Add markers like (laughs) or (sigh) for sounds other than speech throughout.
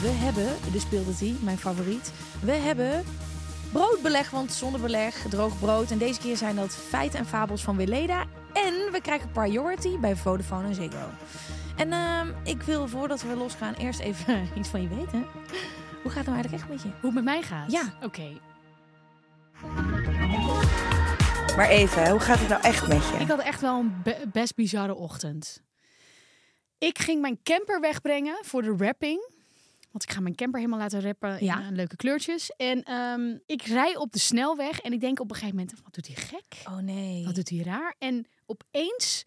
We hebben, de speelde die, mijn favoriet. We hebben broodbeleg, want zonder beleg, droog brood. En deze keer zijn dat feiten en fabels van Weleda. En we krijgen priority bij Vodafone en Ziggo. En ehm, ik wil voordat we losgaan eerst even (laughs) iets van je weten. Hoe gaat het nou eigenlijk echt met je? Hoe het met mij gaat? Ja. Oké. Maar even, hoe gaat het nou echt met je? Ik had echt wel een be- best bizarre ochtend. Ik ging mijn camper wegbrengen voor de wrapping. Want ik ga mijn camper helemaal laten rappen in Ja. eh, leuke kleurtjes. En ehm, ik rij op de snelweg en ik denk op een gegeven moment, wat doet hij gek? Oh nee. Wat doet hij raar? En opeens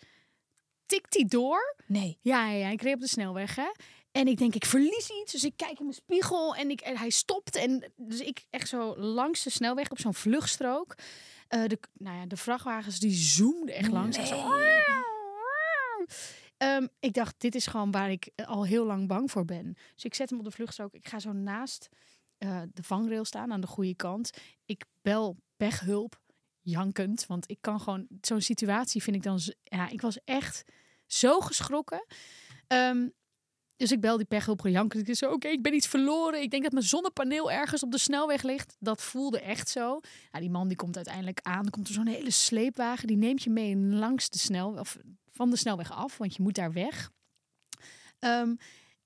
tikt hij door. Nee. Ja, ja, ja, ik reed op de snelweg, hè. En ik denk, ik verlies iets. Dus ik kijk in mijn spiegel en, ik, en hij stopt. En dus ik echt zo langs de snelweg op zo'n vluchtstrook. Eh, de, nou ja, de vrachtwagens die zoomden echt langs. Zo, Ehm, ik dacht, dit is gewoon waar ik eh, al heel lang bang voor ben. Dus ik zet hem op de vluchtstrook. Ik ga zo naast eh, de vangrail staan aan de goede kant. Ik bel pechhulp, jankend. Want ik kan gewoon, zo'n situatie vind ik dan, ja, ik was echt zo geschrokken. Ehm, dus ik bel die pechhulp. Ik zei, oké, ik ben iets verloren. Ik denk dat mijn zonnepaneel ergens op de snelweg ligt. Dat voelde echt zo. Ja, die man die komt uiteindelijk aan. Komt er zo'n hele sleepwagen. Die neemt je mee langs de snelweg, of van de snelweg af, want je moet daar weg. Ehm,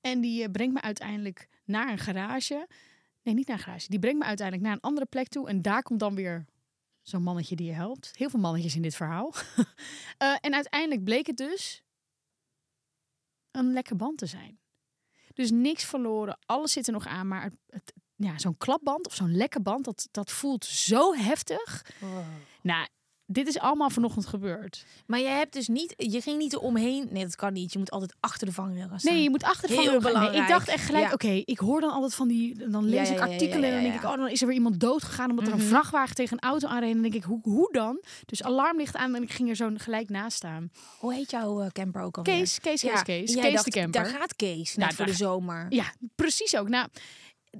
en die eh, brengt me uiteindelijk naar een garage. Nee, niet naar een garage. Die brengt me uiteindelijk naar een andere plek toe. En daar komt dan weer zo'n mannetje die je helpt. Heel veel mannetjes in dit verhaal. (laughs) Eh, en uiteindelijk bleek het dus een lekke band te zijn. Dus niks verloren, alles zit er nog aan. Maar het, het- ja, zo'n klapband of zo'n lekke band, dat, dat voelt zo heftig. Nou, dit is allemaal vanochtend gebeurd. Maar jij hebt dus niet, je ging niet eromheen. Nee, dat kan niet. Je moet altijd achter de vangrail staan. Nee, je moet achter de vangrail. Nee, ik dacht echt gelijk, Ja. oké, ik hoor dan altijd van die, dan lees Ja, ik artikelen en dan denk ik, oh, dan is er weer iemand dood gegaan omdat er een Mhm. vrachtwagen tegen een auto aanreed. En dan denk ik, hoe, hoe dan? Dus alarmlicht aan en ik ging er zo gelijk naast staan. Hoe heet jouw eh, camper ook alweer? Kees, Kees, Kees, Ja, Kees. Kees dacht, de camper. Daar gaat Kees, net Nou, voor de zomer. Ja, precies ook. Nou,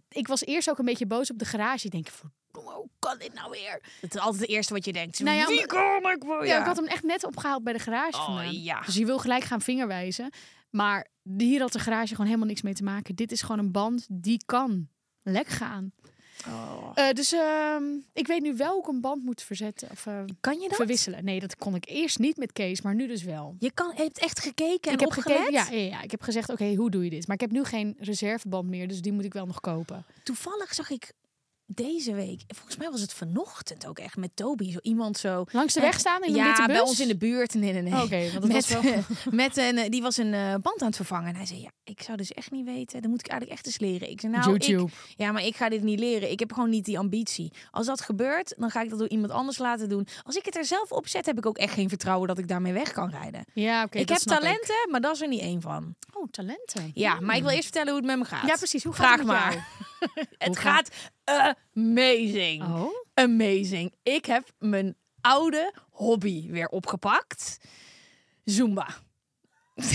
ik was eerst ook een beetje boos op de garage. Ik denk, hoe kan dit nou weer? Dat is altijd het eerste wat je denkt. Nou ja, Wie kom ik voor? Ja, ik had hem echt net opgehaald bij de garage Oh, vandaan. ja. Dus je wil gelijk gaan vingerwijzen. Maar hier had de garage gewoon helemaal niks mee te maken. Dit is gewoon een band die kan lek gaan. Oh. Eh, dus ehm, ik weet nu wel hoe ik een band moet verzetten of eh, Kan je dat? verwisselen. Nee, dat kon ik eerst niet met Kees, maar nu dus wel. Je kan, je hebt echt gekeken en ik heb gekeken, ja, ja, ja, ik heb gezegd, oké, hoe doe je dit? Maar ik heb nu geen reserveband meer, dus die moet ik wel nog kopen. Toevallig zag ik deze week, volgens mij was het vanochtend ook echt met Toby, zo iemand zo. Langs de weg staan in een ja, witte bus? bij ons in de buurt. Nee, nee, nee. Oké, want dat (laughs) met, was wel... (laughs) met een, eh, die was een eh, band aan het vervangen. En hij zei, ja, ik zou dus echt niet weten. Dan moet ik eigenlijk echt eens leren. Ik zei, nou, ik, YouTube. ja, maar ik ga dit niet leren. Ik heb gewoon niet die ambitie. Als dat gebeurt, dan ga ik dat door iemand anders laten doen. Als ik het er zelf op zet, heb ik ook echt geen vertrouwen dat ik daarmee weg kan rijden. Ja, oké. ik heb talenten, maar dat is er niet één van. Oh, talenten. Ja, maar ik wil eerst vertellen hoe het met me gaat. Ja, precies. Hoe gaat Vraag het maar. (laughs) Het gaat amazing. Oh, Amazing. Ik heb mijn oude hobby weer opgepakt. Zumba. (laughs)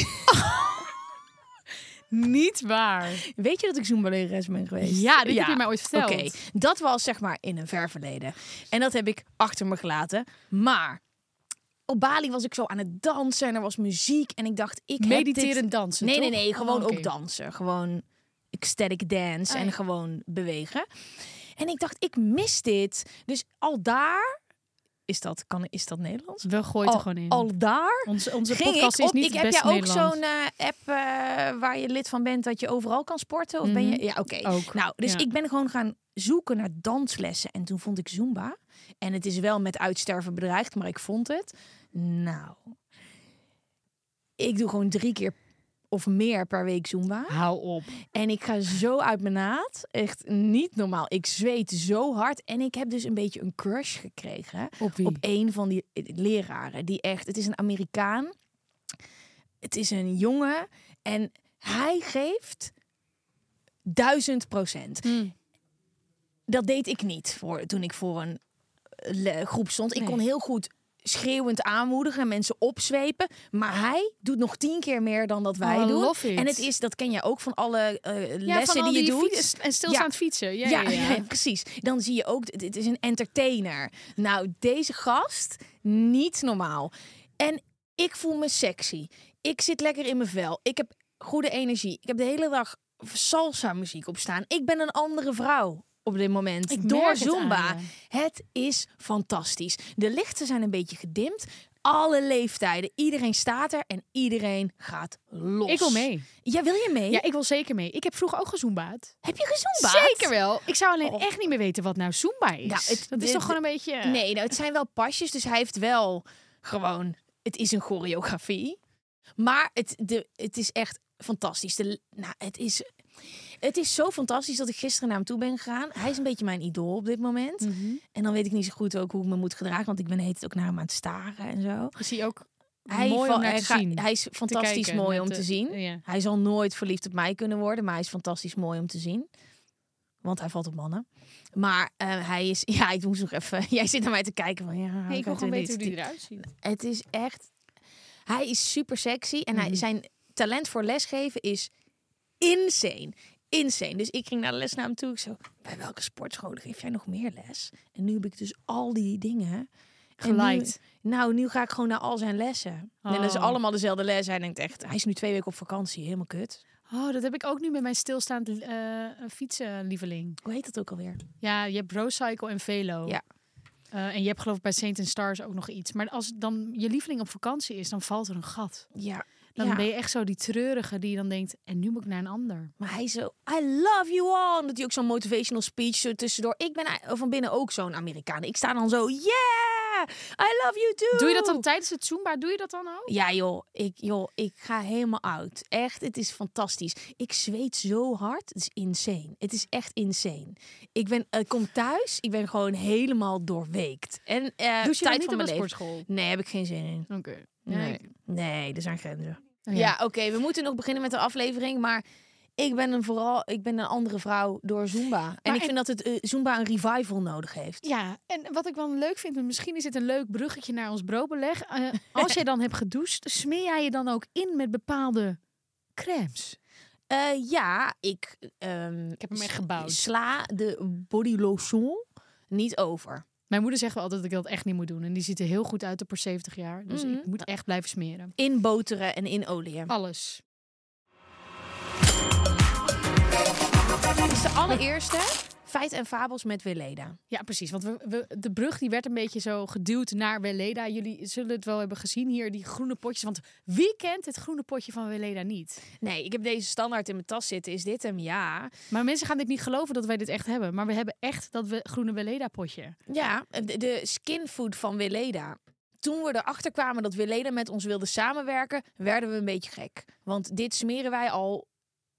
Niet waar. Weet je dat ik Zumba-lerares ben geweest? Ja, dit heb je mij ooit verteld. Oké, dat was zeg maar in een ver verleden. En dat heb ik achter me gelaten. Maar op Bali was ik zo aan het dansen en er was muziek. En ik dacht, ik heb Mediterend dit... dansen, Nee, nee, toch? nee. Gewoon Oh, ook dansen. Gewoon ecstatic dance Ah, en gewoon bewegen. En ik dacht, ik mis dit. Dus al daar... Is dat, kan, is dat Nederlands? We gooien al, er gewoon in. al daar onze onze ging podcast ik is op. niet ik het heb jij ook zo'n eh, app eh, waar je lid van bent dat je overal kan sporten? Of ben je? Mhm. Ja, oké. Nou, dus ja. ik ben gewoon gaan zoeken naar danslessen en toen vond ik Zumba. En het is wel met uitsterven bedreigd, maar ik vond het. Nou, ik doe gewoon drie keer of meer per week Zumba. Hou op. En ik ga zo uit mijn naad. Echt niet normaal. Ik zweet zo hard. En ik heb dus een beetje een crush gekregen Op wie? op een van die leraren. Die echt, het is een Amerikaan. Het is een jongen. En hij geeft duizend procent. Hm. Dat deed ik niet voor, toen ik voor een eh, groep stond. Ik Nee. kon heel goed schreeuwend aanmoedigen en mensen opzwepen. Maar hij doet nog tien keer meer dan dat wij Oh, doen. En het is, dat ken je ook van alle eh, Ja, lessen van die je doet. en stilstaand fietsen. Ja, Ja, ja, ja. (laughs) ja, precies. Dan zie je ook, dit is een entertainer. Nou, deze gast, niet normaal. En ik voel me sexy. Ik zit lekker in mijn vel. Ik heb goede energie. Ik heb de hele dag salsa muziek op staan. Ik ben een andere vrouw op dit moment. Ik Door het Zumba. Het is fantastisch. De lichten zijn een beetje gedimd. Alle leeftijden. Iedereen staat er en iedereen gaat los. Ik wil mee. Ja, wil je mee? Ja, ik wil zeker mee. Ik heb vroeger ook gezoombaad. Heb je gezonbaat? Zeker wel. Ik zou alleen Oh. echt niet meer weten wat nou Zumba is. Nou, het- dat is toch gewoon een beetje... Nee, nou, het zijn wel pasjes. Dus hij heeft wel gewoon... Het is een choreografie. Maar het, de, het is echt fantastisch. De, nou, het, is, het is zo fantastisch dat ik gisteren naar hem toe ben gegaan. Hij is een beetje mijn idool op dit moment. Mhm. En dan weet ik niet zo goed ook hoe ik me moet gedragen. Want ik ben heet ook naar hem aan het staren en zo. Is hij ook Hij, mooi om hij, te ga- zien? hij is fantastisch kijken mooi om te zien. Ja. Hij zal nooit verliefd op mij kunnen worden. Maar hij is fantastisch mooi om te zien. Want hij valt op mannen. Maar eh, hij is... (laughs) Ja, ik moest nog even... (laughs) Jij zit naar mij te kijken van... Ja, Hey, ik wil gewoon weten hoe die eruit ziet. Het is echt. Hij is super sexy en hij, Mhm. zijn talent voor lesgeven is insane. Insane. Dus ik ging naar de les naar hem toe. Ik zo, bij welke sportscholen geef jij nog meer les? En nu heb ik dus al die dingen. Geliked. nou, nu ga ik gewoon naar al zijn lessen. En dat is Oh. allemaal dezelfde les. Hij denkt echt, hij is nu twee weken op vakantie. Helemaal kut. Oh, dat heb ik ook nu met mijn stilstaand eh fietsenlieveling. Hoe heet dat ook alweer? Ja, je hebt Roadcycle en Velo. Ja. Eh, en je hebt geloof ik bij Saint and Stars ook nog iets. Maar als dan je lieveling op vakantie is, dan valt er een gat. Ja. Dan ja. ben je echt zo die treurige die dan denkt, en nu moet ik naar een ander. Maar hij zo, I love you all. En dat hij ook zo'n motivational speech zo tussendoor. Ik ben van binnen ook zo'n Amerikaan. Ik sta dan zo, yeah, I love you too. Doe je dat dan tijdens het Zumba? Doe je dat dan ook? Ja joh, ik, joh, ik ga helemaal uit. Echt, het is fantastisch. Ik zweet zo hard. Het is insane. Het is echt insane. Ik, ben, ik kom thuis, ik ben gewoon helemaal doorweekt. En eh Doe je tijd van mijn leven. sportschool? Nee, heb ik geen zin in. Oké. Nee, nee er zijn grenzen. Oh, Ja, oké, we moeten nog beginnen met de aflevering, maar ik ben een vooral, ik ben een andere vrouw door Zumba. En ik en- vind dat het eh, Zumba een revival nodig heeft. Ja, en wat ik wel leuk vind, misschien is dit een leuk bruggetje naar ons broodbeleg. Eh, (laughs) als jij dan hebt gedoucht, smeer jij je dan ook in met bepaalde crèmes? Eh, ja, ik, ehm, Ik heb hem echt gebouwd. sla de body lotion niet over. Mijn moeder zegt wel altijd dat ik dat echt niet moet doen. En die ziet er heel goed uit op haar 70 jaar. Dus Mhm. ik moet echt blijven smeren. In boteren en in olie. Alles. Dit is de allereerste Feit en Fabels met Weleda. Ja, precies. Want we, we, de brug die werd een beetje zo geduwd naar Weleda. Jullie zullen het wel hebben gezien hier, die groene potjes. Want wie kent het groene potje van Weleda niet? Nee, ik heb deze standaard in mijn tas zitten. Is dit hem? Ja. Maar mensen gaan dit niet geloven dat wij dit echt hebben. Maar we hebben echt dat we groene Weleda potje. Ja, de, de skinfood van Weleda. Toen we erachter kwamen dat Weleda met ons wilde samenwerken, werden we een beetje gek. Want dit smeren wij al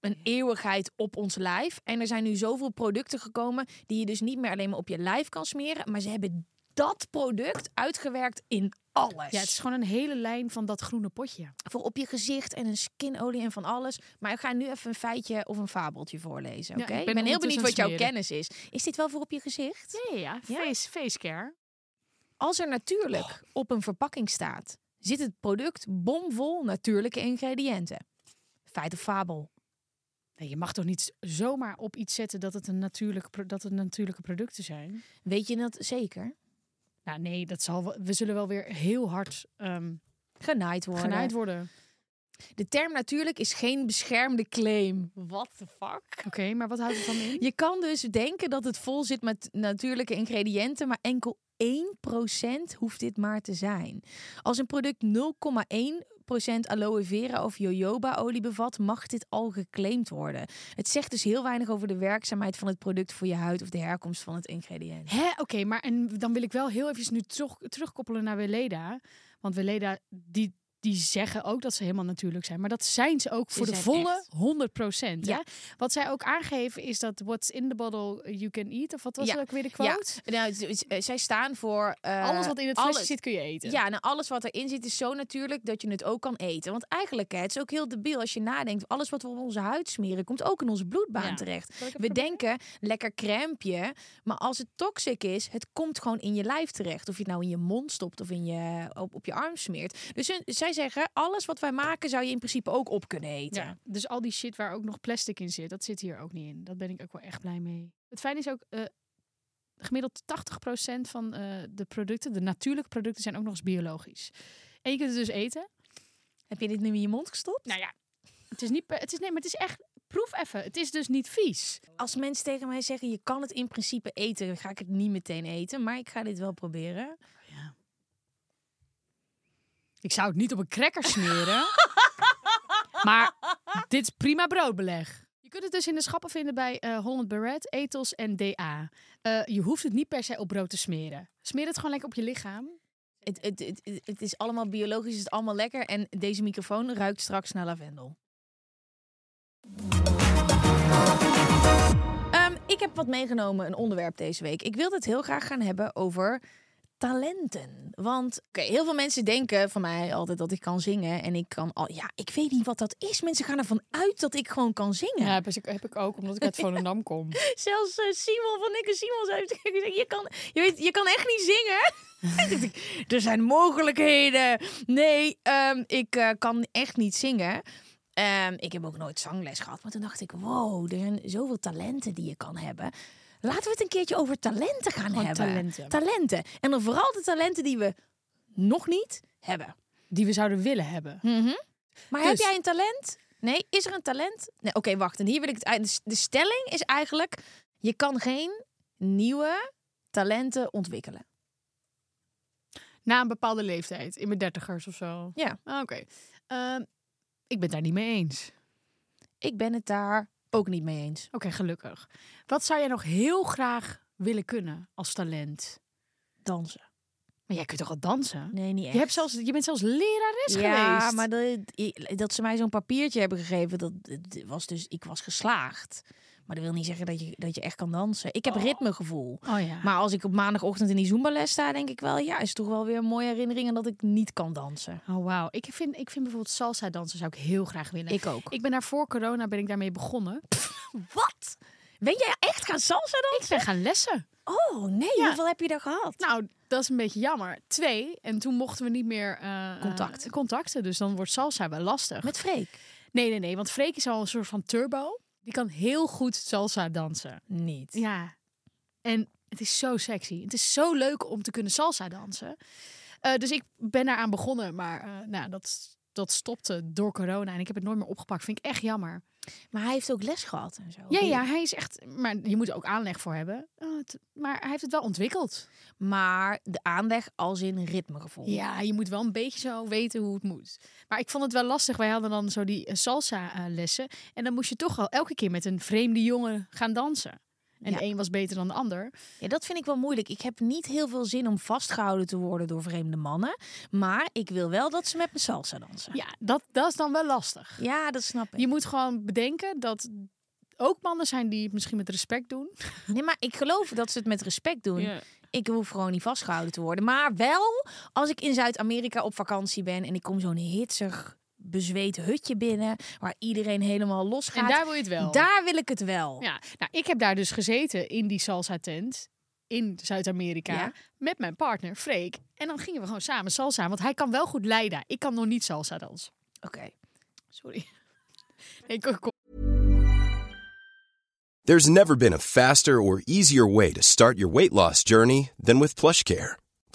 een eeuwigheid op ons lijf. En er zijn nu zoveel producten gekomen die je dus niet meer alleen maar op je lijf kan smeren. Maar ze hebben dat product uitgewerkt in alles. Ja, het is gewoon een hele lijn van dat groene potje. Voor op je gezicht en een skinolie en van alles. Maar ik ga nu even een feitje of een fabeltje voorlezen. Oké? ik ik ben ben heel benieuwd wat jouw kennis is. Is dit wel voor op je gezicht? Ja, ja, Ja? Face, face care. Als er natuurlijk op een verpakking staat, zit het product bomvol natuurlijke ingrediënten. Feit of fabel? Nee, je mag toch niet zomaar op iets zetten dat het een natuurlijke, dat het natuurlijke producten zijn? Weet je dat zeker? Nou nee, dat zal we zullen wel weer heel hard ehm Genaaid worden. genaaid worden. De term natuurlijk is geen beschermde claim. What the fuck? Oké, maar wat houdt het dan in? Je kan dus denken dat het vol zit met natuurlijke ingrediënten, maar enkel 1% hoeft dit maar te zijn. Als een product 0,1% aloe vera of jojoba-olie bevat, mag dit al geclaimd worden. Het zegt dus heel weinig over de werkzaamheid van het product voor je huid of de herkomst van het ingrediënt. Oké, maar en dan wil ik wel heel even nu terug, terugkoppelen naar Weleda. Want Weleda, die, die zeggen ook dat ze helemaal natuurlijk zijn. Maar dat zijn ze ook voor de volle echt. 100 procent. Ja. Wat zij ook aangeven is dat what's in the bottle you can eat. Of wat was Ja. ook weer de Ja, quote? nou, het- het- eh, zij staan voor eh, alles wat in het flesje zit kun je eten. Ja, nou alles wat erin zit is zo natuurlijk dat je het ook kan eten. Want eigenlijk, hè, het is ook heel debiel als je nadenkt. Alles wat we op onze huid smeren, komt ook in onze bloedbaan Ja. terecht. We proberen? denken, lekker crèmpje. Maar als het toxic is, het komt gewoon in je lijf terecht. Of je het nou in je mond stopt of in je, op, op je arm smeert. Dus hun- zij zeggen, alles wat wij maken zou je in principe ook op kunnen eten. Ja, dus al die shit waar ook nog plastic in zit, dat zit hier ook niet in. Dat ben ik ook wel echt blij mee. Het fijn is ook, eh, gemiddeld 80% van eh, de producten, de natuurlijke producten, zijn ook nog eens biologisch. En je kunt het dus eten. Heb je dit nu in je mond gestopt? Nou ja, het is niet, het is nee, maar het is echt, proef even. Het is dus niet vies. Als mensen tegen mij zeggen, je kan het in principe eten, dan ga ik het niet meteen eten. Maar ik ga dit wel proberen. Ik zou het niet op een cracker (laughs) smeren. maar dit is prima broodbeleg. Je kunt het dus in de schappen vinden bij eh, Holland Barrett, Ethos en DA. Eh, je hoeft het niet per se op brood te smeren. Smeer het gewoon lekker op je lichaam. Het, het, het, is allemaal biologisch, het is allemaal lekker. En deze microfoon ruikt straks naar lavendel. Ehm, ik heb wat meegenomen, een onderwerp deze week. Ik wilde het heel graag gaan hebben over talenten. Want heel veel mensen denken van mij altijd dat ik kan zingen. En ik kan al, ja, ik weet niet wat dat is. Mensen gaan ervan uit dat ik gewoon kan zingen. Ja, heb ik, heb ik ook, omdat ik uit Volendam (laughs) kom. Zelfs eh, Simon van Nikke Simons heeft gezegd, je kan, je, weet, je kan echt niet zingen. (laughs) Er zijn mogelijkheden. Nee, ehm, ik eh, kan echt niet zingen. Ehm, ik heb ook nooit zangles gehad. Maar toen dacht ik, wow, er zijn zoveel talenten die je kan hebben. Laten we het een keertje over talenten gaan Gewoon hebben. talenten. Talenten. En dan vooral de talenten die we nog niet hebben. Die we zouden willen hebben. Maar Dus- heb jij een talent? Nee, is er een talent? Nee, oké, wacht. En hier wil ik het uit. De stelling is eigenlijk: je kan geen nieuwe talenten ontwikkelen. Na een bepaalde leeftijd, in mijn dertigers of zo. Ja. Ah, Oké. Ehm, ik ben het daar niet mee eens. Ik ben het daar ook niet mee eens. Oké, gelukkig. Wat zou jij nog heel graag willen kunnen als talent? Dansen. Maar jij kunt toch al dansen? Nee, niet echt. Je, hebt zelfs, je bent zelfs lerares ja, geweest. maar dat, dat ze mij zo'n papiertje hebben gegeven, dat, dat was dus, ik was geslaagd. Maar dat wil niet zeggen dat je, dat je echt kan dansen. Ik heb ritmegevoel. Oh ja. Maar als ik op maandagochtend in die Zumba-les sta, denk ik wel, ja, is toch wel weer een mooie herinnering aan dat ik niet kan dansen. Oh wauw. Ik vind, ik vind bijvoorbeeld salsa dansen zou ik heel graag willen. Ik ook. Ik ben daar voor corona ben ik daarmee begonnen. (laughs) Wat? Ben jij echt gaan salsa dansen? Ik ben gaan lessen. Oh nee, Ja. hoeveel heb je daar gehad? Nou, dat is een beetje jammer. Twee. En toen mochten we niet meer eh, Contact. contacten. Dus dan wordt salsa wel lastig. Met Freek? Nee, nee, nee. Want Freek is al een soort van turbo. Die kan heel goed salsa dansen. Niet. Ja. En het is zo sexy. Het is zo leuk om te kunnen salsa dansen. Eh, dus ik ben daaraan begonnen. Maar eh, nou, dat, dat stopte door corona. En ik heb het nooit meer opgepakt. Vind ik echt jammer. Maar hij heeft ook les gehad en zo. Ja, ja, hij is echt... Maar je moet er ook aanleg voor hebben. Het- maar hij heeft het wel ontwikkeld. Maar de aanleg als in ritmegevoel. Ja, je moet wel een beetje zo weten hoe het moet. Maar ik vond het wel lastig. Wij hadden dan zo die eh, salsa eh, lessen. En dan moest je toch al elke keer met een vreemde jongen gaan dansen. En Ja. de een was beter dan de ander. Ja, dat vind ik wel moeilijk. Ik heb niet heel veel zin om vastgehouden te worden door vreemde mannen. Maar ik wil wel dat ze met me salsa dansen. Ja, dat, dat is dan wel lastig. Ja, dat snap ik. Je moet gewoon bedenken dat ook mannen zijn die het misschien met respect doen. (laughs) Nee, maar ik geloof dat ze het met respect doen. Ik hoef gewoon niet vastgehouden te worden. Maar wel als ik in Zuid-Amerika op vakantie ben en ik kom zo'n hitsig, bezweet hutje binnen waar iedereen helemaal los gaat. En daar wil je het wel. Daar wil ik het wel. Ja, nou, ik heb daar dus gezeten in die salsa tent in Zuid-Amerika Ja. met mijn partner Freek. En dan gingen we gewoon samen salsa, want hij kan wel goed leiden. Ik kan nog niet salsa dansen. Oké. Sorry. (laughs) Nee, ik, ik- There's never been a faster or easier way to start your weight loss journey than with PlushCare.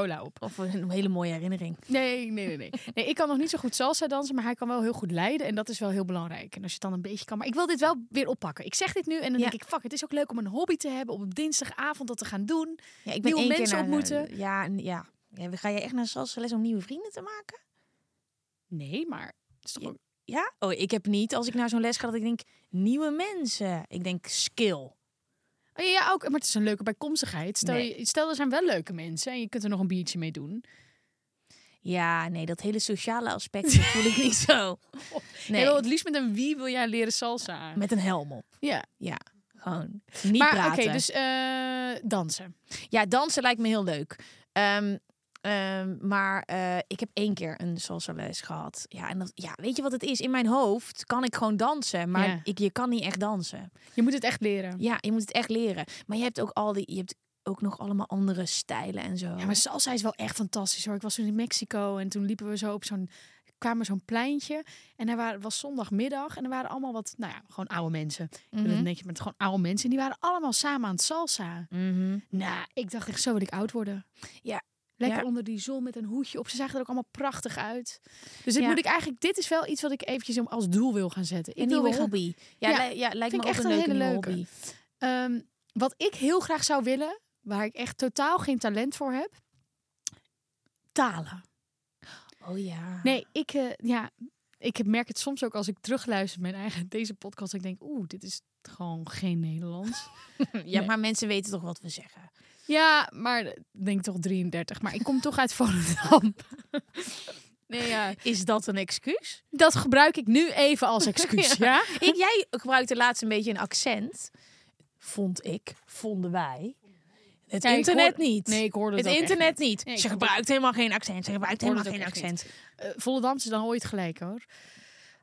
cola op. Of een hele mooie herinnering. Nee, nee, nee, nee. nee. Ik kan nog niet zo goed salsa dansen, maar hij kan wel heel goed leiden. En dat is wel heel belangrijk. En als je het dan een beetje kan. Maar ik wil dit wel weer oppakken. Ik zeg dit nu en dan Ja. denk ik, fuck, het is ook leuk om een hobby te hebben. Op dinsdagavond dat te gaan doen. Ja, ik ben Nieuwe mensen naar, ontmoeten. eh, Ja, en- ja. ja. Ga je echt naar salsa les om nieuwe vrienden te maken? Nee, maar het is toch ook... Ja? Oh, ik heb niet als ik naar zo'n les ga dat ik denk nieuwe mensen. Ik denk skill. Oh, ja, ook, maar het is een leuke bijkomstigheid. Stel, Nee. je, stel, er zijn wel leuke mensen en je kunt er nog een biertje mee doen. Ja, nee, dat hele sociale aspect voel ik niet zo. (laughs) Nee. Je wil het liefst met een wie wil jij leren salsa? Met een helm op. Ja. Ja, gewoon niet maar oké, praten. dus eh, dansen. Ja, dansen lijkt me heel leuk. Ehm, ehm, maar eh, ik heb één keer een salsa les gehad. Ja, en dat, ja, weet je wat het is? In mijn hoofd kan ik gewoon dansen, maar Ja. ik, je kan niet echt dansen. Je moet het echt leren. Ja, je moet het echt leren. Maar je hebt ook al die, je hebt ook nog allemaal andere stijlen en zo. Ja, maar salsa is wel echt fantastisch hoor. Ik was toen in Mexico en toen liepen we zo op zo'n kwamen zo'n pleintje en er waren, was zondagmiddag en er waren allemaal wat, nou ja, gewoon oude mensen. Mhm. netjes, maar het gewoon oude mensen en die waren allemaal samen aan het salsa. Mhm. Nou, ik dacht echt zo wil ik oud worden. Ja. Lekker Ja. onder die zon met een hoedje op. Ze zagen er ook allemaal prachtig uit. Dus dit Ja. moet ik eigenlijk, dit is wel iets wat ik eventjes als doel wil gaan zetten. Ik Een nieuwe hobby. Ja, Ja, li- ja lijkt me ook echt een leuke hele leuke. hobby. Ehm, wat ik heel graag zou willen, waar ik echt totaal geen talent voor heb, talen. Oh ja. Nee, ik, eh, ja, ik merk het soms ook als ik terugluister mijn eigen deze podcast. Ik denk, oeh, dit is gewoon geen Nederlands. (laughs) Ja, Nee. maar mensen weten toch wat we zeggen. Ja, maar ik denk toch 33. Maar ik kom toch uit Volendam. (laughs) nee, ja, Is dat een excuus? dat gebruik ik nu even als (laughs) excuus. ja? Ik, jij gebruikte laatst een beetje een accent. Vond ik, vonden wij. Het internet hoor- niet. Nee, ik hoorde het het internet niet. Nee, Ze gebruikt helemaal geen accent. Ze gebruikt helemaal geen accent. uh, Volendamse is dan ooit gelijk hoor.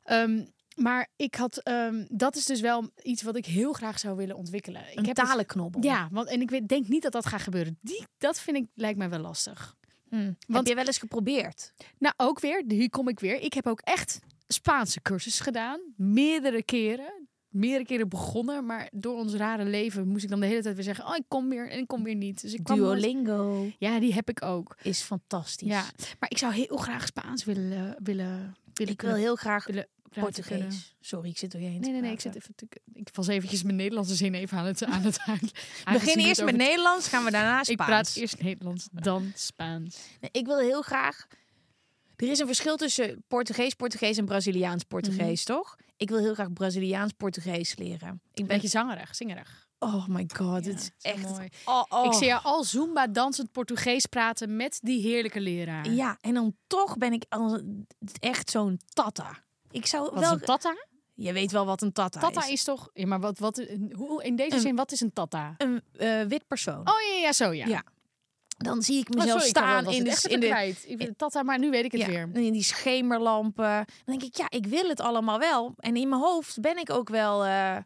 Ehm, maar ik had, ehm, dat is dus wel iets wat ik heel graag zou willen ontwikkelen. Ik Een heb talenknobbel. ja, want en ik weet, denk niet dat dat gaat gebeuren. Die, dat vind ik lijkt mij wel lastig. Hm. Heb je wel eens geprobeerd? Nou, ook weer, hier kom ik weer. Ik heb ook echt Spaanse cursus gedaan, meerdere keren. Meerdere keren begonnen, maar door ons rare leven moest ik dan de hele tijd weer zeggen: Oh, ik kom weer en ik kom weer niet. Dus ik kwam Duolingo Ja, die heb ik ook. is fantastisch. Ja, maar ik zou heel graag Spaans willen, willen, willen ik wil heel graag willen. Portugees. Sorry, ik zit er heen. Nee, nee, nee. Ik, zit even ik was eventjes mijn Nederlandse zin even aan het aan het (laughs) uit. We beginnen eerst met Nederlands, gaan we daarna Spaans. Ik praat eerst Nederlands, dan Spaans. Nee, ik wil heel graag. Er is een verschil tussen Portugees, Portugees en Braziliaans Portugees, toch? Ik wil heel graag Braziliaans Portugees leren. Ik ben. Beetje zangerig, zingerig. Oh my god, Ja, dit is echt mooi. Oh, oh. Ik zie jou al Zumba dansend Portugees praten met die heerlijke leraar. Ja, en dan toch ben ik al echt zo'n tata. Ik zou Wat wel. is een tata? Je weet wel wat een tata, Tata is. is toch... Ja, maar wat, wat, hoe, in deze Een- zin, wat is een tata? Een eh, wit persoon. Oh ja, ja, zo ja. Ja, Dan zie ik Oh, mezelf sorry, staan in de, in de kwijt. Ik tata, maar nu weet ik het ja, weer. in die schemerlampen. Dan denk ik, ja, ik wil het allemaal wel. En in mijn hoofd ben ik ook wel eh,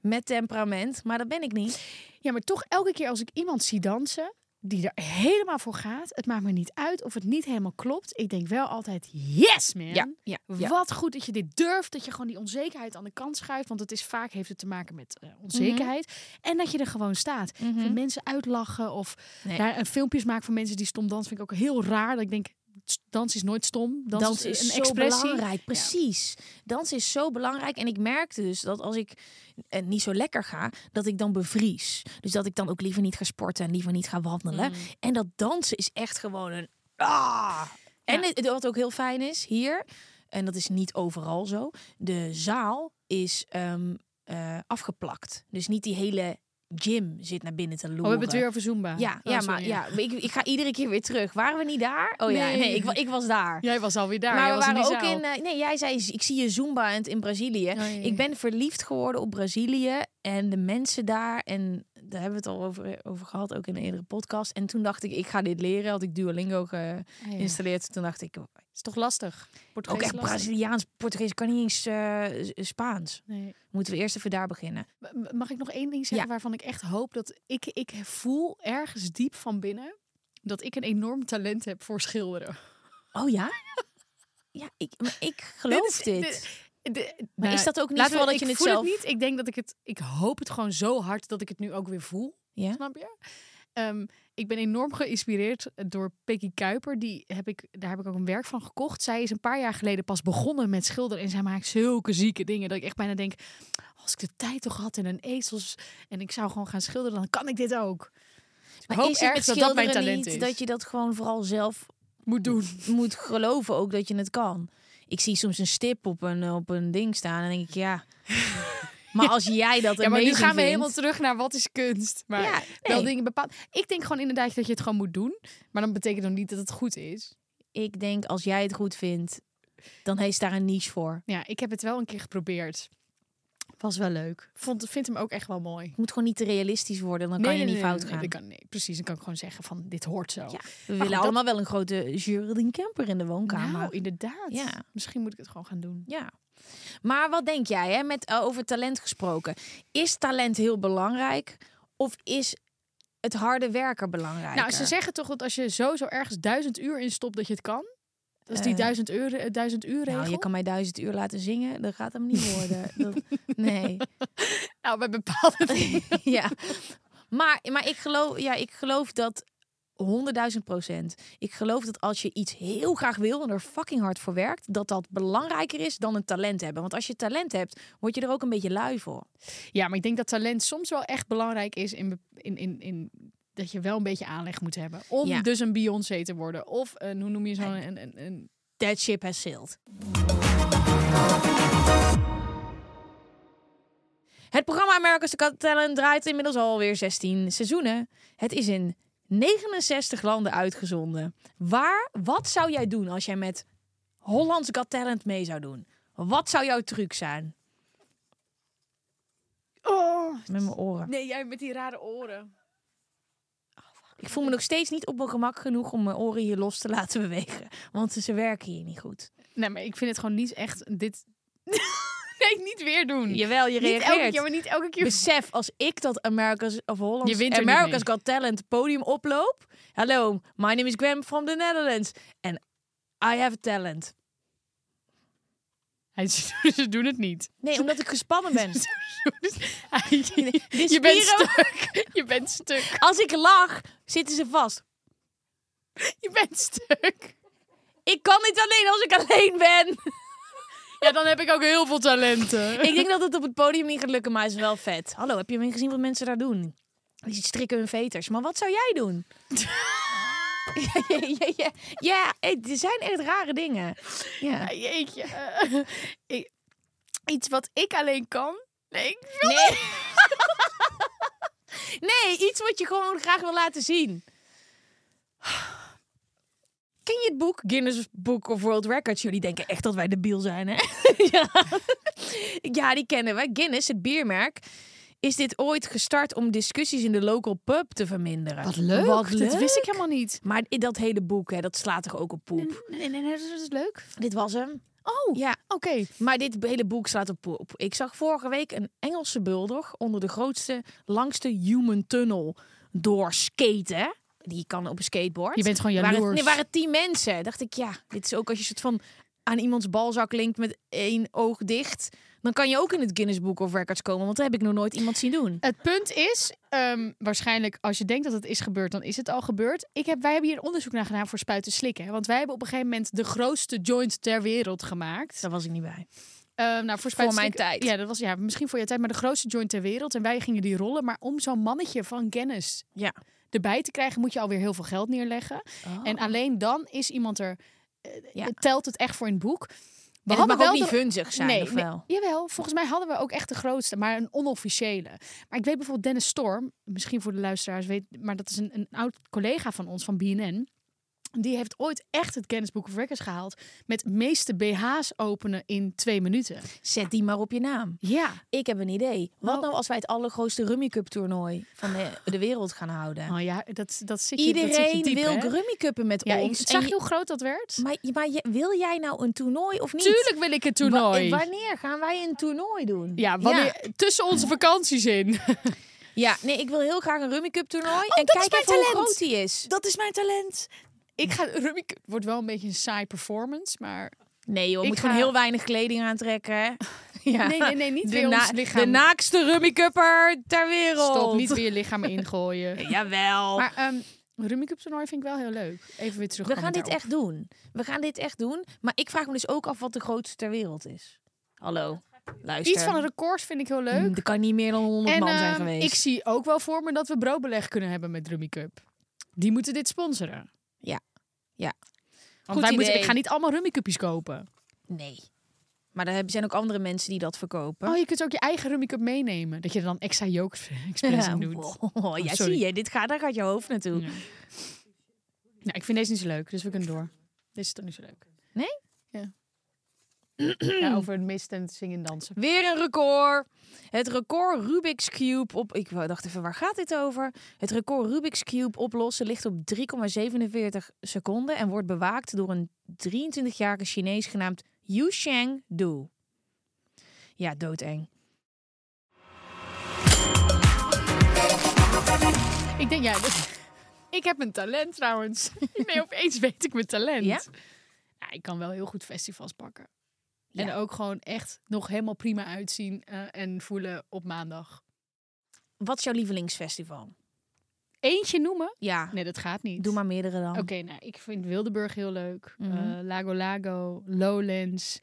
met temperament, maar dat ben ik niet. Ja, maar toch elke keer als ik iemand zie dansen die er helemaal voor gaat, het maakt me niet uit of het niet helemaal klopt. Ik denk wel altijd, yes man. Ja, ja, ja. Wat goed dat je dit durft, dat je gewoon die onzekerheid aan de kant schuift, want het is vaak heeft het te maken met eh, onzekerheid en dat je er gewoon staat. Vind mensen uitlachen of Nee. daar een filmpjes maken van mensen die stom dansen vind ik ook heel raar. Dat ik denk, dans is nooit stom. Dans, Dans is een zo expressie. belangrijk, precies. Dans is zo belangrijk. En ik merkte dus dat als ik eh, niet zo lekker ga, dat ik dan bevries. Dus dat ik dan ook liever niet ga sporten en liever niet ga wandelen. En dat dansen is echt gewoon een... Ah! En Ja. wat ook heel fijn is, hier, en dat is niet overal zo, de zaal is ehm, eh, afgeplakt. Dus niet die hele gym zit naar binnen te loeren. Oh, we hebben het weer over Zumba. Ja, Oh, ja sorry, maar ja, ik, ik ga iedere keer weer terug. Waren we niet daar? Oh ja, Nee. ik, ik was daar. Jij was alweer daar. maar Jij we in waren ook zaal. in. eh, nee, jij zei ik zie je Zumba in, in Brazilië. ja. Ik ben verliefd geworden op Brazilië en de mensen daar. En daar hebben we het al over, over gehad, ook in een eerdere podcast. En toen dacht ik, ik ga dit leren. Had ik Duolingo Ah, ja. geïnstalleerd. Toen dacht ik, is toch lastig? Portugees ook echt lastig. Braziliaans, Portugees, kan niet eens eh, S- Spaans. Nee. Moeten we eerst even daar beginnen. Mag ik nog één ding zeggen Ja. waarvan ik echt hoop dat ik, ik voel ergens diep van binnen dat ik een enorm talent heb voor schilderen. Oh ja? (laughs) Ja, ik, maar ik geloof is- dit. dit- De- Maar nou, is dat ook niet vooral dat je het voel zelf- het niet. Ik denk dat ik het. Ik hoop het gewoon zo hard dat ik het nu ook weer voel. Ja? Snap je? Ehm, ik ben enorm geïnspireerd door Peggy Kuiper. Die heb ik, daar heb ik ook een werk van gekocht. Zij is een paar jaar geleden pas begonnen met schilderen. En zij maakt zulke zieke dingen. Dat ik echt bijna denk, als ik de tijd toch had en een ezels... en ik zou gewoon gaan schilderen, dan kan ik dit ook. Dus ik Maar hoop ergens dat dat mijn talent niet is. dat je dat gewoon vooral zelf moet doen. (laughs) moet geloven ook dat je het kan. Ik zie soms een stip op een, op een ding staan en denk ik, ja. Maar als jij dat Ja, maar nu gaan we vindt- helemaal terug naar wat is kunst. Maar Ja, wel dingen bepaald. Ik denk gewoon inderdaad dat je het gewoon moet doen. Maar dan betekent nog niet dat het goed is. Ik denk, als jij het goed vindt, dan heeft daar een niche voor. Ja, ik heb het wel een keer geprobeerd. Was wel leuk. Vond, vind hem ook echt wel mooi. Het moet gewoon niet te realistisch worden, dan kan je niet fout gaan. dat kan, nee, precies, dan kan ik gewoon zeggen van dit hoort zo. Ja, we willen dat- allemaal wel een grote Geraldine Kemper in de woonkamer. Nou, inderdaad. Ja. Misschien moet ik het gewoon gaan doen. Ja. Maar wat denk jij, hè, met, eh, over talent gesproken? Is talent heel belangrijk of is het harde werken belangrijk? Nou, ze zeggen toch dat als je sowieso ergens duizend uur in stopt, dat je het kan. Dat is die Eh, duizend uur, eh, duizend uur regel. Nou, je kan mij duizend uur laten zingen, dat gaat hem niet worden. (laughs) dat, nee. Nou, bij bepaalde (laughs) dingen. ja. Maar, maar ik, geloof, ja, ik geloof dat 100.000 procent. Ik geloof dat als je iets heel graag wil en er fucking hard voor werkt, dat dat belangrijker is dan een talent hebben. Want als je talent hebt, word je er ook een beetje lui voor. Ja, maar ik denk dat talent soms wel echt belangrijk is in, in, in, in dat je wel een beetje aanleg moet hebben. Om Ja. dus een Beyoncé te worden. Of een, hoe noem je zo'n... Een, een, een, That ship has sailed. Het programma America's Got Talent draait inmiddels alweer 16 seizoenen. Het is in 69 landen uitgezonden. Waar, wat zou jij doen als jij met Hollands Got Talent mee zou doen? Wat zou jouw truc zijn? oh, Met mijn oren. nee, jij met die rare oren. Ik voel me nog steeds niet op mijn gemak genoeg om mijn oren hier los te laten (laughs) bewegen. Want ze werken hier niet goed. Nee, maar ik vind het gewoon niet echt dit... (laughs) nee, niet weer doen. Jawel, je niet elke reageert. keer, maar niet elke keer. Besef, als ik dat America's of Hollands Je wint er America's. Got Talent podium oploop. Hallo, my name is Graham from the Netherlands. And I have a talent. Hij, (laughs) ze doen het niet. Nee, omdat ik gespannen ben. (laughs) je, Dit (laughs) je bent stuk. Je bent stuk. Als ik lach, zitten ze vast. Je bent stuk. Ik kan niet alleen als ik alleen ben. (laughs) Ja, dan heb ik ook heel veel talenten. (laughs) ik denk dat het op het podium niet gaat lukken, maar het is wel vet. Hallo, heb je me gezien wat mensen daar doen? Die strikken hun veters. Maar wat zou jij doen? (laughs) ja, ja, ja, er zijn echt rare dingen. Ja. Jeetje. Iets wat ik alleen kan. Nee, ik Nee. nee, iets wat je gewoon graag wil laten zien. Ken je het boek Guinness Book of World Records? Jullie denken echt dat wij debiel zijn, hè? (laughs) ja. ja, die kennen we. Guinness, het biermerk, is dit ooit gestart om discussies in de local pub te verminderen. Wat leuk. Wat Dat wist ik helemaal niet. Maar dat hele boek, hè, dat slaat toch ook op poep? Nee, nee, nee, dat is leuk. Dit was hem. Oh, Ja, oké. maar dit hele boek slaat op poep. Ik zag vorige week een Engelse bulldog onder de grootste, langste human tunnel doorskaten. Die kan op een skateboard. Je bent gewoon Er waren, jaloers. nee, waren tien mensen. Dacht ik, ja, dit is ook als je soort van aan iemands balzak linkt met één oog dicht. Dan kan je ook in het Guinness Book of Records komen. Want dat heb ik nog nooit iemand zien doen. Het punt is, ehm, waarschijnlijk als je denkt dat het is gebeurd, dan is het al gebeurd. Ik heb, wij hebben hier onderzoek naar gedaan voor spuiten slikken. hè. Want wij hebben op een gegeven moment de grootste joint ter wereld gemaakt. Daar was ik niet bij. Ehm, nou, voor, Voor mijn tijd. Ja, dat was ja, misschien voor je tijd, maar de grootste joint ter wereld. En wij gingen die rollen. Maar om zo'n mannetje van Guinness Ja. Erbij te krijgen, moet je alweer heel veel geld neerleggen. En alleen dan is iemand er, eh, Ja. telt het echt voor in het boek. We hadden wel niet vunzig zijn, nee, of nee, wel? jawel, volgens mij hadden we ook echt de grootste, maar een onofficiële. Maar ik weet bijvoorbeeld Dennis Storm, misschien voor de luisteraars weet, maar dat is een, een oud collega van ons van BNN. Die heeft ooit echt het Guinness Book of Records gehaald met meeste BH's openen in twee minuten. Zet die maar op je naam. Ja. Ik heb een idee. Wat Oh. nou als wij het allergrootste Rummy Cup toernooi van de, de wereld gaan houden? Oh ja, dat, dat zit je, dat zit je Iedereen diep, wil hè? Rummy Cuppen met Ja, ik ons. zag en je hoe groot dat werd? Maar, maar je- wil jij nou een toernooi of niet? Tuurlijk wil ik een toernooi. Wa- wanneer gaan wij een toernooi doen? ja, wanneer, tussen onze vakanties in. Ja, nee, ik wil heel graag een Rummy Cup toernooi. en Oh, is kijk hoe talent. groot die is. Dat is mijn talent. Ik ga Rummy wordt wel een beetje een saai performance, maar Nee joh, je Ik moet ga- gewoon heel weinig kleding aantrekken. (laughs) ja. nee, nee, nee, niet de, weer ons lichaam. de naakste Rummy Cupper ter wereld. Stop, niet weer je (laughs) lichaam ingooien. Jawel. Maar Rummy Cup toernooi vind ik wel heel leuk. Even weer terug. we gaan dit echt doen. We gaan dit echt doen. Maar ik vraag me dus ook af wat de grootste ter wereld is. Hallo, luister. Iets van een record vind ik heel leuk. Mm, Er kan niet meer dan 100 en man zijn ehm, geweest. ik zie ook wel voor me dat we broodbeleg kunnen hebben met Rummy Cup. Die moeten dit sponsoren. Ja. Ja. Want Goed wij moeten, idee. ik ga niet allemaal Rummy Cupjes kopen. Nee. Maar er zijn ook andere mensen die dat verkopen. Oh, je kunt ook je eigen Rummy Cup meenemen. Dat je er dan extra yolk (laughs) express in doet. wow. (laughs) ja, sorry. zie je, dit gaat, daar gaat je hoofd naartoe. Ja. Nou, ik vind deze niet zo leuk, dus we kunnen door. Deze is toch niet zo leuk. Nee? Ja. Ja (clears throat) over het meest talent zingen en dansen. Weer een record. Het record Rubik's Cube op. Ik dacht even, waar gaat dit over? Het record Rubik's Cube oplossen ligt op 3,47 seconden en wordt bewaakt door een 23-jarige Chinees genaamd Yu Sheng Du. Ja, doodeng. Ik denk, ja, dat- ik heb een talent trouwens. (laughs) nee, opeens weet ik mijn talent. Ja? Ja, ik kan wel heel goed festivals pakken. Ja. En ook gewoon echt nog helemaal prima uitzien eh, en voelen op maandag. Wat is jouw lievelingsfestival? Eentje noemen? Ja, Nee, dat gaat niet. doe maar meerdere dan. Oké, nou, ik vind Wildeburg heel leuk. Mhm. Eh, Lago Lago, Lowlands,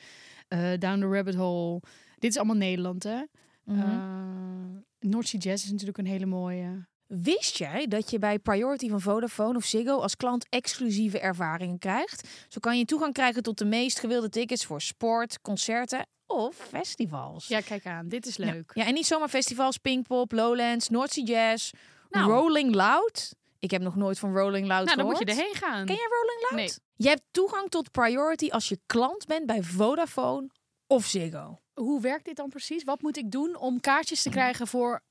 eh, Down the Rabbit Hole. Dit is allemaal Nederland, hè? Mhm. Eh, North Sea Jazz is natuurlijk een hele mooie. Wist jij dat je bij Priority van Vodafone of Ziggo als klant exclusieve ervaringen krijgt? Zo kan je toegang krijgen tot de meest gewilde tickets voor sport, concerten of festivals. Ja, kijk aan. Dit is leuk. Ja, en niet zomaar festivals, Pinkpop, Lowlands, North Sea Jazz, Nou. Rolling Loud. Ik heb nog nooit van Rolling Loud Nou, dan moet gehoord. je erheen gaan. Ken jij Rolling Loud? Nee. Je hebt toegang tot Priority als je klant bent bij Vodafone of Ziggo. Hoe werkt dit dan precies? Wat moet ik doen om kaartjes te krijgen voor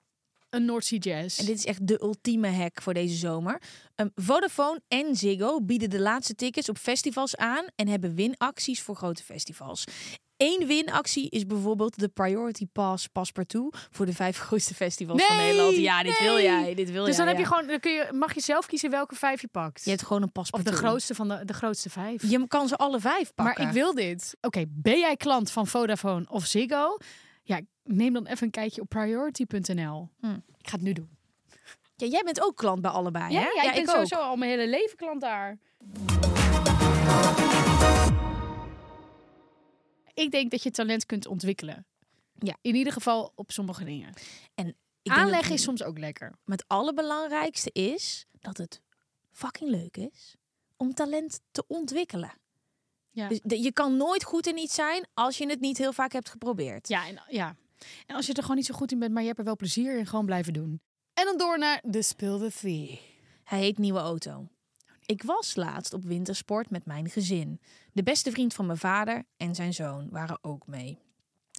een North Sea Jazz? En dit is echt de ultieme hack voor deze zomer. Ehm, Vodafone en Ziggo bieden de laatste tickets op festivals aan en hebben winacties voor grote festivals. Eén winactie is bijvoorbeeld de Priority Pass Passepartout voor de vijf (laughs) grootste festivals van Nederland. Ja, dit wil jij. Dit wil dus jij, dan heb je gewoon, dan kun je, mag je zelf kiezen welke vijf je pakt. Je hebt gewoon een of paspartout. de grootste van de, de grootste vijf. Je kan ze alle vijf pakken. maar ik wil dit. Oké, ben jij klant van Vodafone of Ziggo? Ja, neem dan even een kijkje op priority.nl. Hm. Ik ga het nu doen. Ja, jij bent ook klant bij allebei, Ja, hè? ja, ik ben ook. sowieso al mijn hele leven klant daar. Ik denk dat je talent kunt ontwikkelen. Ja. In ieder geval op sommige dingen. En dat is soms ook lekker. Maar het allerbelangrijkste is dat het fucking leuk is om talent te ontwikkelen. Ja. Dus de- je kan nooit goed in iets zijn als je het niet heel vaak hebt geprobeerd. Ja, en, ja. En als je er gewoon niet zo goed in bent, maar je hebt er wel plezier in, gewoon blijven doen. En dan door naar de Spill the Three. Hij heet Nieuwe Auto. Ik was laatst op wintersport met mijn gezin. De beste vriend van mijn vader en zijn zoon waren ook mee.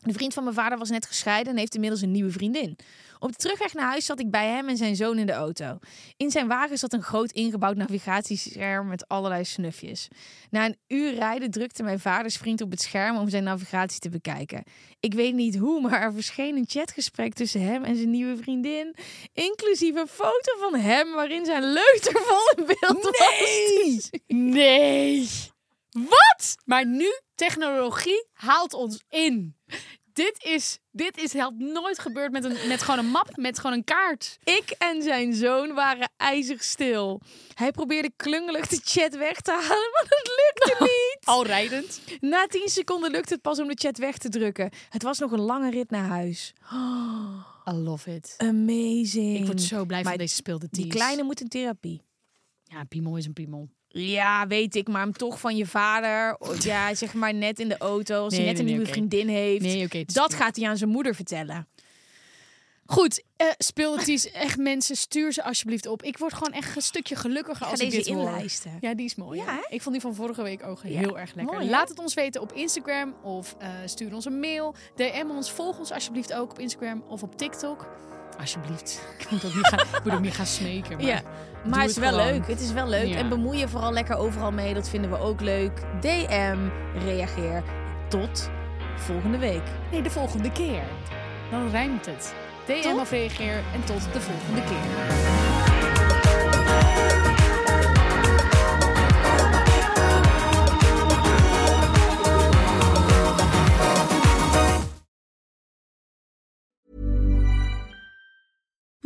De vriend van mijn vader was net gescheiden en heeft inmiddels een nieuwe vriendin. Op de terugweg naar huis zat ik bij hem en zijn zoon in de auto. In zijn wagen zat een groot ingebouwd navigatiescherm met allerlei snufjes. Na een uur rijden drukte mijn vaders vriend op het scherm om zijn navigatie te bekijken. Ik weet niet hoe, maar er verscheen een chatgesprek tussen hem en zijn nieuwe vriendin. Inclusief een foto van hem waarin zijn leutervol in beeld was. Nee! Wat? Maar nu, technologie haalt ons in. Dit is, dit is had nooit gebeurd met, een, met gewoon een map, met gewoon een kaart. Ik en zijn zoon waren ijzig stil. Hij probeerde klungelig de chat weg te halen, maar dat lukte (laughs) niet. Al rijdend. Na 10 seconden lukte het pas om de chat weg te drukken. Het was nog een lange rit naar huis. (gasps) I love it. Amazing. Ik word zo blij Maar van deze speelde Die kleine moet in therapie. Ja, piemel is een piemel. Ja, weet ik, maar hem toch van je vader. Ja, (laughs) zeg maar net in de auto. Als Nee, hij net nee, een nee, nieuwe vriendin heeft. Dat gaat hij aan zijn moeder vertellen. Goed, eh speelties, echt mensen, stuur ze alsjeblieft op. Ik word gewoon echt een stukje gelukkiger als ik deze dit hoor. inlijsten. Ja, die is mooi. Ja? Ik vond die van vorige week ook Ja, heel erg lekker. mooi? Laat het ons weten op Instagram of eh, stuur ons een mail. DM ons, volg ons alsjeblieft ook op Instagram of op TikTok. Alsjeblieft. Ik moet ook niet gaan, ik moet ook niet gaan smeken. Maar Ja, maar het is wel gewoon. leuk. Het is wel leuk. Ja. En bemoei je vooral lekker overal mee. Dat vinden we ook leuk. DM, reageer. Tot volgende week. Nee, de volgende keer. Dan rijmt het. DM Tot? of reageer en tot de volgende keer.